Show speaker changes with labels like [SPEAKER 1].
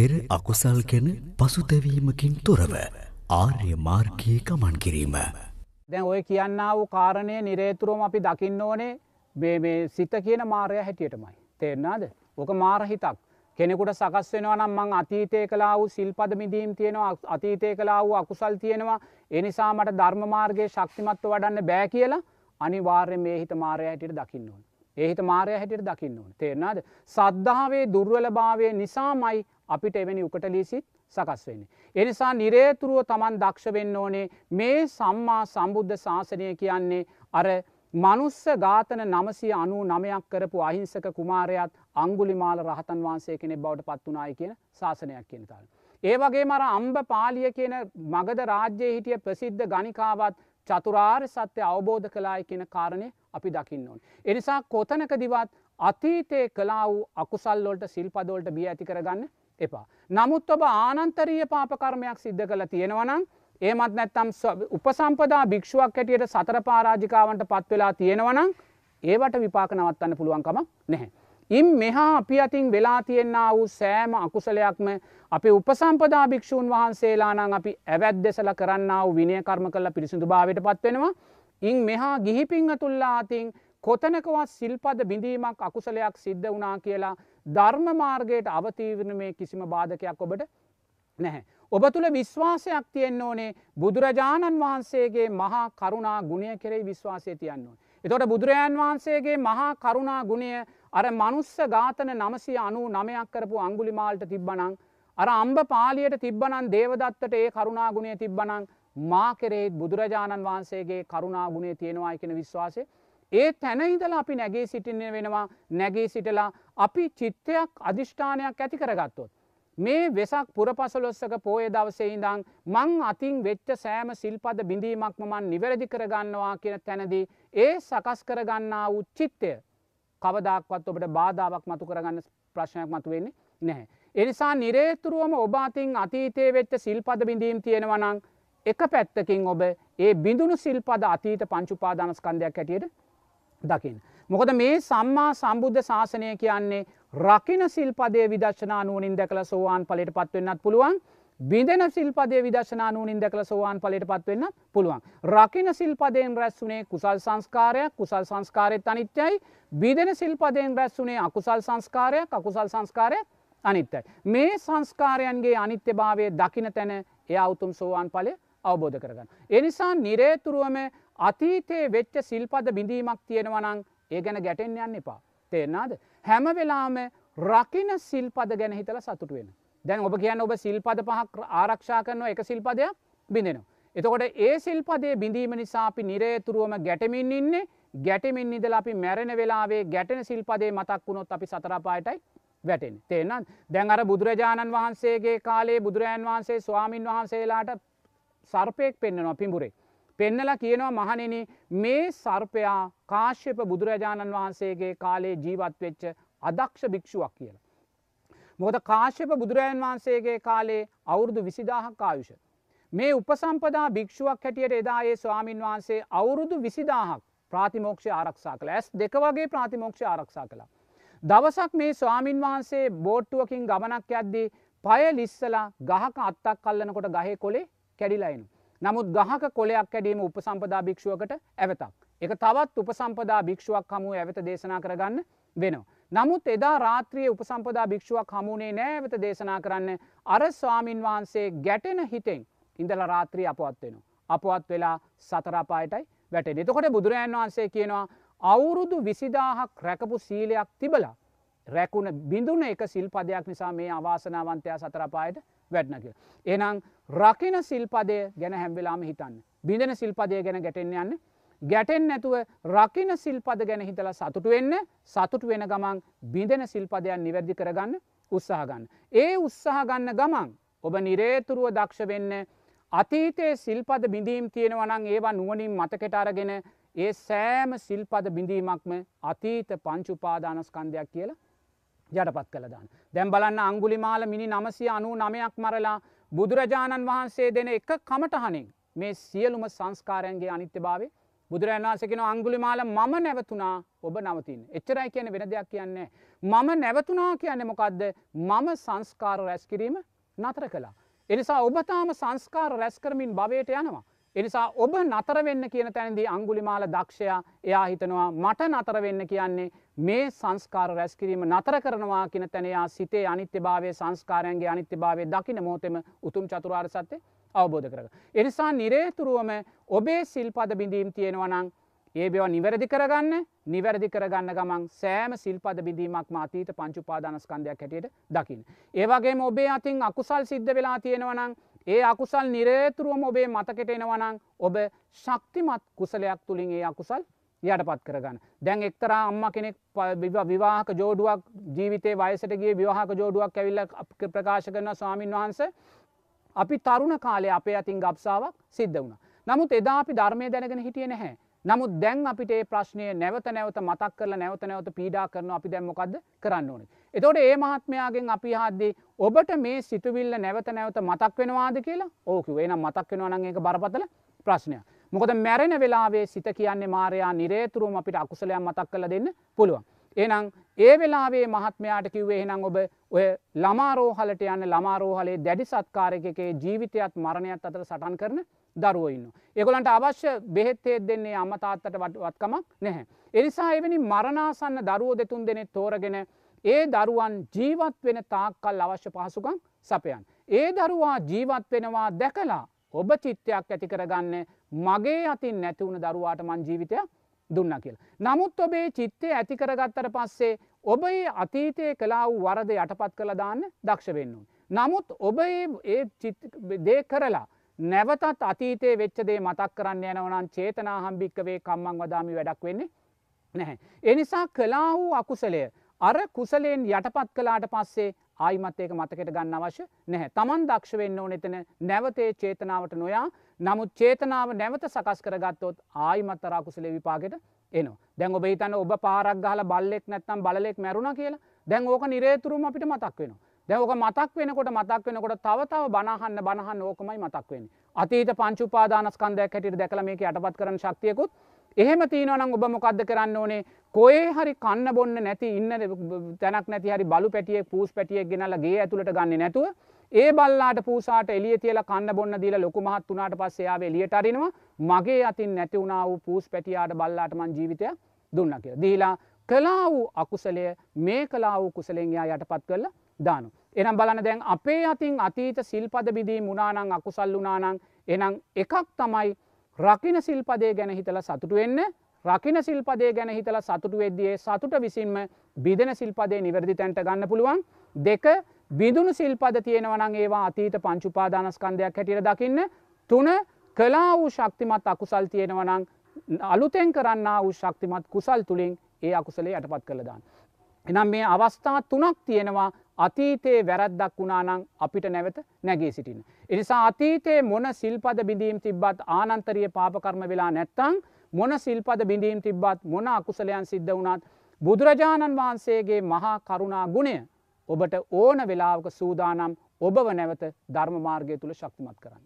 [SPEAKER 1] පෙර අකුසල් ගැන පසුතැවීමකින් තොරව ආර්ය මාර්ගයේ ගමන් කිරීම.
[SPEAKER 2] දැන් ඔය කියන්න වූ කාරණය නිරේතුරුවම අපි දකින්න ඕනේ මේ සිත කියන මාරය හැටියටමයි. තේරනාද ඕක මාරහිතක්. කෙනෙකුට සකස් වෙනවා නම් මං අතීතය කලා වූ සිල්පද මිදීම් තියෙනවා අතීතය කලා වූ අකුසල් තියෙනවා එනිසා මට ධර්මමාර්ගයේ ශක්තිමත්ව වඩන්න බෑ කියලා අනිවාර්ය මේ හිත මාරය හැටියට දකින්න ඕන. ඒහිත මාරය හැටියට දකින්න ඕන තේරනාද සද්ධාවේ දුර්වල භාවය නිසාමයි අපිට එවැනි උකට ලීසිත් සකස් වෙන්නේ. එනිසා නිරේතුරුව තමන් දක්ෂ වෙන්න ඕනේ මේ සම්මා සම්බුද්ධ ශාසනය කියන්නේ අර මනුස්ස ඝාතන නමසය අනු නමයක් කරපු අහිංසක කුමාරයත් අංගුලිමාල රහතන් වහන්සේ කෙනෙ බවට පත්වනායි කියන ශාසනයක් කියනතාල. ඒ වගේ මර අම්බ පාලිය කියන මගද රාජ්‍යය හිටිය ප්‍රසිද්ධ ගනිකාවත් චතුරාර් සත්‍යය අවබෝධ කලායි කියන කාරණය අපි දකින්න ඕන්. එනිසා කොතනක දිවත් අතීතය කලා වූ අකුසල්ලොල්ට සිල්පදෝල්ට බිය ඇති කරගන්න එපා. නමුත් ඔබ ආනන්තරීය පාපකර්මයක් සිද්ධ කළ තියෙනවනම් ඒමත් නැත්තම් උපසම්පදා භික්ෂුවක් හැටියට සතර පාරාජිකාවන්ට පත්වෙලා තියෙනවනම් ඒවට විපාක නවත්තන්න පුළුවන්කම නැහැ. ඉම් මෙහා අපි අතින් වෙලා තියෙන්න්න වූ සෑම අකුසලයක්ම අපි උපසම්පදා භික්‍ෂූන් වහන්සේලානං අපි ඇවැද්දෙසල කරන්න වූ විනයකර්ම කල්ල පිරිසිදු භාවයට පත්වෙනවා. ඉන් මෙහා ගිහිපිංහ තුල්ලා අතින් කොතනකවත් සිල්පද බිඳීමක් අකුසලයක් සිද්ධ වනා කියලා ධර්ම මාර්ගයට අවතීවරණ මේ කිසිම බාධකයක් ඔබට නැහැ. ඔබ තුළ විශ්වාසයක් තියෙන්න්න ඕනේ බුදුරජාණන් වහන්සේගේ මහා කරුණා ගුණය කෙරෙයි විශ්වාසය තියන්න ඕන. එතොට බුදුරජාන් වහන්සේගේ මහා කරුණා ගුණය අර මනුස්ස ඝාතන නමසය අනු නමයක් කරපු අංගුලිමාල්ට තිබ්බනං අර අම්බ පාලියට තිබ්බනන් දේවදත්තට ඒ කරුණා ගුණය තිබ්බනං මා කෙරෙහිත් බුදුරජාණන් වහන්සේගේ කරුණා ගුණේ තියෙනවා එකෙන විශ්වාසය ඒ තැන ඉදලා අපි නැගේ සිටින්න වෙනවා නැගේ සිටලා අපි චිත්තයක් අධිෂ්ඨානයක් ඇති කරගත්තොත්. මේ වෙසක් පුරපසලොස්සක පෝය දවසෙහිදං මං අතින් වෙච්ච සෑම සිල්පද බිඳීමක්ම මන් නිවැරදි කරගන්නවා කියන තැනදී ඒ සකස් කරගන්නා උච්චිත්තය කවදක්වත් ඔබට බාධාවක් මතු කරගන්න ප්‍රශ්නයක් මතු වෙන්නේ නැහැ. එනිසා නිරේතුරුවම ඔබාතින් අතීතය වෙච්ච සිල්පද බිඳීම් තියෙනවනං එක පැත්තකින් ඔබ ඒ බිඳුණු සිල්පද අතීත පංචුපාදානස්කන්ධයක් හැටියට දකිින්. මොකද මේ සම්මා සම්බුද්ධ ශාසනය කියන්නේ රකින සිල්පදේ විදශනා නුවනින් දැකල සෝවාන් පලට පත්වවෙන්නත් පුළුවන් බිඳෙන සිල්පදේ විදශනා නුවනින් දැකල සෝවාන් පලට පත්වවෙන්න පුළුවන්. රකින සිල්පදයෙන් රැස්වුනේ කුසල් සංස්කාරයක් කුසල් සංස්කාරයත් අනිත්‍යයි බිදෙන සිල්පදයෙන් රැස්වුනේ අකුසල් සංස්කාරයක් අකුසල් සංස්කාරයක් අනිත්තයි. මේ සංස්කාරයන්ගේ අනිත්‍ය භාවය දකින තැන එය අවුතුම් සෝවාන් පලය අවබෝධ කරගන්න. එනිසා නිරේතුරුවම අතීතයේ වෙච්ච සිල්පද බිඳීමක් තියෙනවනං ඒ ගැන ගැටෙන් යන්න එපා. තේරනාද. හැම වෙලාම රකින සිල්පද ගැන හිතල සතුට වෙන. දැන් ඔබ කියන්න ඔබ සිල්පද පහක් ආරක්ෂා කරනවා එක සිල්පදයක් බිඳෙනවා. එතකොට ඒ සිල්පදේ බිඳීම නිසා අපි නිරේතුරුවම ගැටමින් ඉන්නේ ගැටමින් ඉදල අපි මැරෙන වෙලාවේ ගැටෙන සිල්පදේ මතක් වුණොත් අපි සතරපායටයි වැටෙන තේනත් දැන් අර බුදුරජාණන් වහන්සේගේ කාලේ බුදුරජාන් වහන්සේ ස්වාමීන් වහන්සේලාට සර්පයෙක් පෙන්න්නනවා පිඹුරේ. පෙන්නලා කියනවා මහනෙන මේ සර්පයා කාශ්‍යප බුදුරජාණන් වහන්සේගේ කාලේ ජීවත් වෙච්ච අදක්ෂ භික්ෂුවක් කියලා. මොකද කාශ්‍යප බුදුරජාන් වහන්සේගේ කාලේ අවුරුදු විසිදාහක් ආයුෂ. මේ උපසම්පදා භික්ෂුවක් හැටියට එදායේ ස්වාමීන් වහන්සේ අවුරුදු විසිදාහක් ප්‍රාතිමෝක්ෂ ආරක්ෂා කළ ඇස් දෙක වගේ ප්‍රාතිමෝක්ෂ ආරක්ෂා කළා. දවසක් මේ ස්වාමීන් වහන්සේ බෝට්ටුවකින් ගමනක් යද්දී පය ලිස්සලා ගහක අත්තක් කල්ලනකොට ගහේ කොලේ කැඩිලයිනු. නමුත් ගහක කොලයක් කැඩීම උපසම්පදා භික්ෂුවකට ඇවතක්. එක තවත් උපසම්පදා භික්ෂුවක් හමුව ඇවත දේශනා කරගන්න වෙනවා. නමුත් එදා රාත්‍රිය උපසම්පදා භික්ෂුවක් හමුණේ නෑවත දේශනා කරන්න අර ස්වාමීන් වහන්සේ ගැටෙන හිතෙන් ඉඳල රාත්‍රී අපවත් වෙනවා. අපවත් වෙලා සතරාපායටයි වැටෙන. එතකොට බුදුරජන් වහන්සේ කියනවා අවුරුදු විසිදාහක් රැකපු සීලයක් තිබලා රැකුණ බිඳුන එක සිල්පදයක් නිසා මේ අවාසනාවන්තයා සතරපායට වැඩනක. එනම් රකින සිල්පදය ගැන හැම්වෙලාම හිතන්න. බිඳෙන සිල්පදය ගැන ගැටෙන් යන්න ගැටෙන් නැතුව රකින සිල්පද ගැන හිතලා සතුටු වෙන්න සතුට වෙන ගමන් බිඳෙන සිල්පදයන් නිවැරදි කරගන්න උත්සාහගන්න. ඒ උත්සාහ ගන්න ගමන් ඔබ නිරේතුරුව දක්ෂ වෙන්න අතීතයේ සිල්පද බිඳීම් තියෙනවනං ඒවා නුවනින් මතකට අරගෙන ඒ සෑම සිල්පද බිඳීමක්ම අතීත පංචුපාදානස්කන්ධයක් කියලා යටපත් කළදාන්න. දැම් බලන්න අංගුලිමාල මිනි නමසය අනු නමයක් මරලා බුදුරජාණන් වහන්සේ දෙන එක කමටහනින් මේ සියලුම සංස්කාරයන්ගේ අනිත්‍ය භාවය බුදුරජාණන්සකෙන අංගුලිමාල මම නැවතුනා ඔබ නවතින් එච්චරයි කියන වෙන දෙයක් කියන්නේ. මම නැවතුනා කියන්න මොකක්ද මම සංස්කාර රැස්කිරීම නතර කලා. එනිසා ඔබතාම සංස්කාර රැස්කරමින් භවයට යනවා. එනිසා ඔබ නතර වෙන්න කියන තැනදී අංගුලිමාල දක්ෂයා එයා හිතනවා මට නතර වෙන්න කියන්නේ මේ සංස්කාර රැස්කිරීම නතර කරනවා කියන තැනයා සිතේ අනිත්‍ය භාවය සංස්කාරයන්ගේ අනිත්‍ය භාවය දකින මෝතෙම උතුම් චතුරාර් සත්‍යය අවබෝධ කරග. එනිසා නිරේතුරුවම ඔබේ සිල්පද බිඳීම් තියෙනවනං ඒ බව නිවැරදි කරගන්න නිවැරදි කරගන්න ගමන් සෑම සිල්පද බිඳීමක් අතීත පංචුපාදානස්කන්ධයක් හැටියට දකින්න. ඒවගේ ඔබේ අතින් අකුසල් සිද්ධ වෙලා තියෙනවනං ඒ අකුසල් නිරේතුරුවම ඔබේ මතකට එනවනං ඔබ ශක්තිමත් කුසලයක් තුළින් ඒ අකුසල් යටපත් කරගන්න. දැන් එක්තරා අම්ම කෙනෙක් විවාහක ජෝඩුවක් ජීවිතේ වයසටගේ විවාහක ජෝඩුවක් ඇවිල්ල ප්‍රකාශ කරන ස්වාමීන් වහන්ස අපි තරුණ කාලේ අපේ අතින් ගබ්සාාවක් සිද්ධ වුණ. නමුත් එදා අපි ධර්මය දැනගෙන හිටිය නැහැ. නමුත් දැන් අපිට ඒ ප්‍රශ්නය නැවත නැවත මතක් කරල නැවත නැවත පීඩා කරන අපි දැම්මොකක්ද කරන්න ඕනේ. එතොට ඒ මහත්මයාගෙන් අපි හද්දේ ඔබට මේ සිතුවිල්ල නැවත නැවත මතක් වෙනවාද කියලා ඕකු එනම් මතක් වෙනවානන් එක බරපතල ප්‍රශ්නයක්. මොකද මැරෙන වෙලාවේ සිත කියන්නේ මාරයා නිරේතුරුවම අපිට අකුසලයක් මතක් කළ දෙන්න පුළුවන්. එනම් ඒ වෙලාවේ මහත්මයාට කිව්වේ එහෙනම් ඔබ ඔය ළමාරෝහලට යන්න ළමාරෝහලේ දැඩි සත්කාරකගේ ජීවිතයත් මරණයත් අතර සටන් කරන දරුවඉන්න. එකොලන්ට අවශ්‍ය බෙහෙත්තේත් දෙන්නේ අම්මතාත්තට වටවත්කමක් නැහැ. එනිසා එවැනි මරණාසන්න දරුවෝ දෙතුන් දෙනෙ තෝරගෙන ඒ දරුවන් ජීවත් වෙන තාක්කල් අවශ්‍ය පහසුකම් සපයන්. ඒ දරුවා ජීවත් වෙනවා දැකලා ඔබ චිත්තයක් ඇති කරගන්න මගේ අතින් නැතිවුණ දරුවාට මං ජීවිතයක් දුන්න කියලා. නමුත් ඔබේ චිත්තය ඇති කරගත්තට පස්සේ ඔබේ අතීතය කලා වූ වරද යටපත් කළ දාන්න දක්ෂ වෙන්නුන්. නමුත් ඔබ ඒ දේ කරලා නැවතත් අතීතයේ වෙච්චදේ මතක් කරන්න යනවනන් චේතනා හම්භික්කවේ කම්මං වදාමි වැඩක් වෙන්නේ නැහැ. එනිසා කලා වූ අකුසලය අර කුසලයෙන් යටපත් කලාට පස්සේ ආයිමත් ඒක මතකට ගන්න අවශ්‍ය නැහැ. තමන් දක්ෂ වෙන්න ඕන එතන නැවතේ චේතනාවට නොයා නමුත් චේතනාව නැවත සකස් කරගත්තොත් ආයිමත් අරකුසලේ විපාගෙට එනවා. දැන් ඔබ හිතන්න ඔබ පාරක් ගහලා බල්ලෙක් නැත්තම් බලෙක් මැරුණ කියලා දැන් ඕක නිරේතුරුම අපිට මතක් වෙනවා. දැන් ඕක මතක් වෙනකොට මතක් වෙනකොට තව තව බනහන්න බනහන්න ඕකමයි මතක් වෙන්නේ. අතීත පංච උපාදානස්කන්ධයක් හැටියට දැකලා මේක යටපත් කරන්න ශක්තියකුත් එහෙම තියෙනවනම් ඔබ මොකක්ද කරන්න ඕනේ කොේ හරි කන්න බොන්න නැති ඉන්න තැනක් නැති හරි බලු පැටියෙක් පූස් පැටියෙක් ගෙනල්ලා ගේ ඇතුළට ගන්න නැතුව ඒ බල්ලාට පූසාට එලිය තියලා කන්න බොන්න දීලා ලොකු මහත් වුණාට පස්සේ යාව එළියට අරිනවා මගේ අතින් නැති වුණා වූ පූස් පැටියාට බල්ලාට මං ජීවිතයක් දුන්න කියලා. දීලා කලා වූ අකුසලය මේ කලා වූ කුසලෙන් යා යටපත් කරලා දානු. එනම් බලන දැන් අපේ අතින් අතීත සිල්පද බිදී මුණනං අකුසල් වුනානං එනම් එකක් තමයි රකින සිල්පදේ ගැන හිතල සතුටු වෙන්න. රකින සිල්පදේ ගැන හිතල සතුටු වෙද්දියේ සතුට විසින්ම බිදන සිල්පදේ නිවැරදි තැන්ට ගන්න පුළුවන්. දෙක බිඳුණු සිල්පද තියෙනවනං ඒවා අතීත පංචුපාදානස්කන්ධයක් හැටියට දකින්න. තුන කලා වූ ශක්තිමත් අකුසල් තියෙනවනං අලුතෙන් කරන්න වූ ශක්තිමත් කුසල් තුළින් ඒ අකුසලේ යටපත් කළදාන්න. එනම් මේ අවස්ථා තුනක් තියෙනවා අතීතයේ වැරද්දක් වුණානං අපිට නැවත නැගේ සිටින. එනිසා අතීතයේ මොන සිල්පද බිඳීම් තිබ්බත් ආනන්තරිය පාපකර්ම වෙලා නැත්තං මොන සිල්පද බිඳීම් තිබ්බත් මොන අකුසලයන් සිද්ධ වුණත් බුදුරජාණන් වහන්සේගේ මහා කරුණා ගුණය ඔබට ඕන වෙලාවක සූදානම් ඔබව නැවත ධර්ම මාර්ගය තුළ ශක්තිමත් කරන්න.